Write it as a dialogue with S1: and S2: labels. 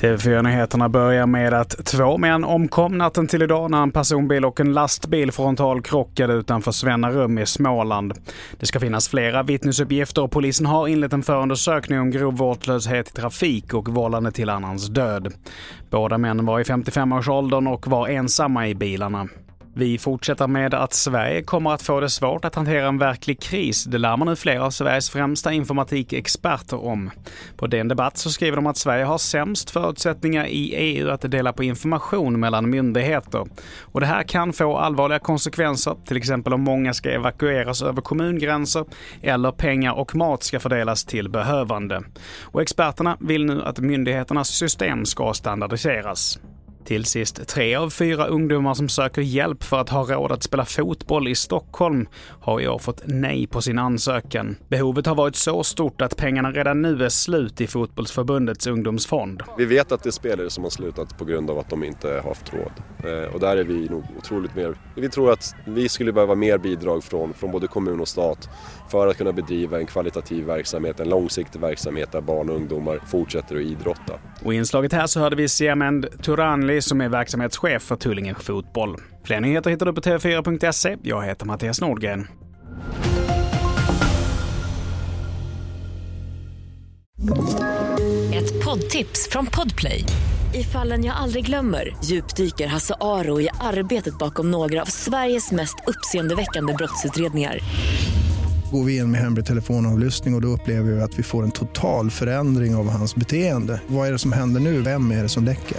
S1: TV4-nyheterna börjar med att två män omkom natten till idag när en personbil och en lastbil frontalkrockade utanför Svennarum i Småland. Det ska finnas flera vittnesuppgifter och polisen har inlett en förundersökning om grov vårdslöshet i trafik och vållande till annans död. Båda männen var i 55-årsåldern och var ensamma i bilarna. Vi fortsätter med att Sverige kommer att få det svårt att hantera en verklig kris. Det lär man nu flera av Sveriges främsta informatikexperter om. På den debatt så skriver de att Sverige har sämst förutsättningar i EU att dela på information mellan myndigheter. Och det här kan få allvarliga konsekvenser, till exempel om många ska evakueras över kommungränser eller pengar och mat ska fördelas till behövande. Och experterna vill nu att myndigheternas system ska standardiseras. Till sist, tre av fyra ungdomar som söker hjälp för att ha råd att spela fotboll i Stockholm har i år fått nej på sin ansökan. Behovet har varit så stort att pengarna redan nu är slut i Fotbollsförbundets ungdomsfond.
S2: Vi vet att det är spelare som har slutat på grund av att de inte har haft råd. Eh, och där är vi nog otroligt mer... Vi tror att vi skulle behöva mer bidrag från, från både kommun och stat för att kunna bedriva en kvalitativ verksamhet, en långsiktig verksamhet där barn och ungdomar fortsätter att idrotta.
S1: Och i inslaget här så hörde vi Siamend Turanli som är verksamhetschef för Tullinge Fotboll. Fler nyheter hittar du på tv4.se. Jag heter Mattias Nordgren.
S3: Ett poddtips från Podplay. I fallen jag aldrig glömmer djupdyker Hasse Aro i arbetet bakom några av Sveriges mest uppseendeväckande brottsutredningar
S4: går vi in med hemlig telefonavlyssning och, och då upplever vi att vi får en total förändring av hans beteende. Vad är det som händer nu? Vem är det som läcker?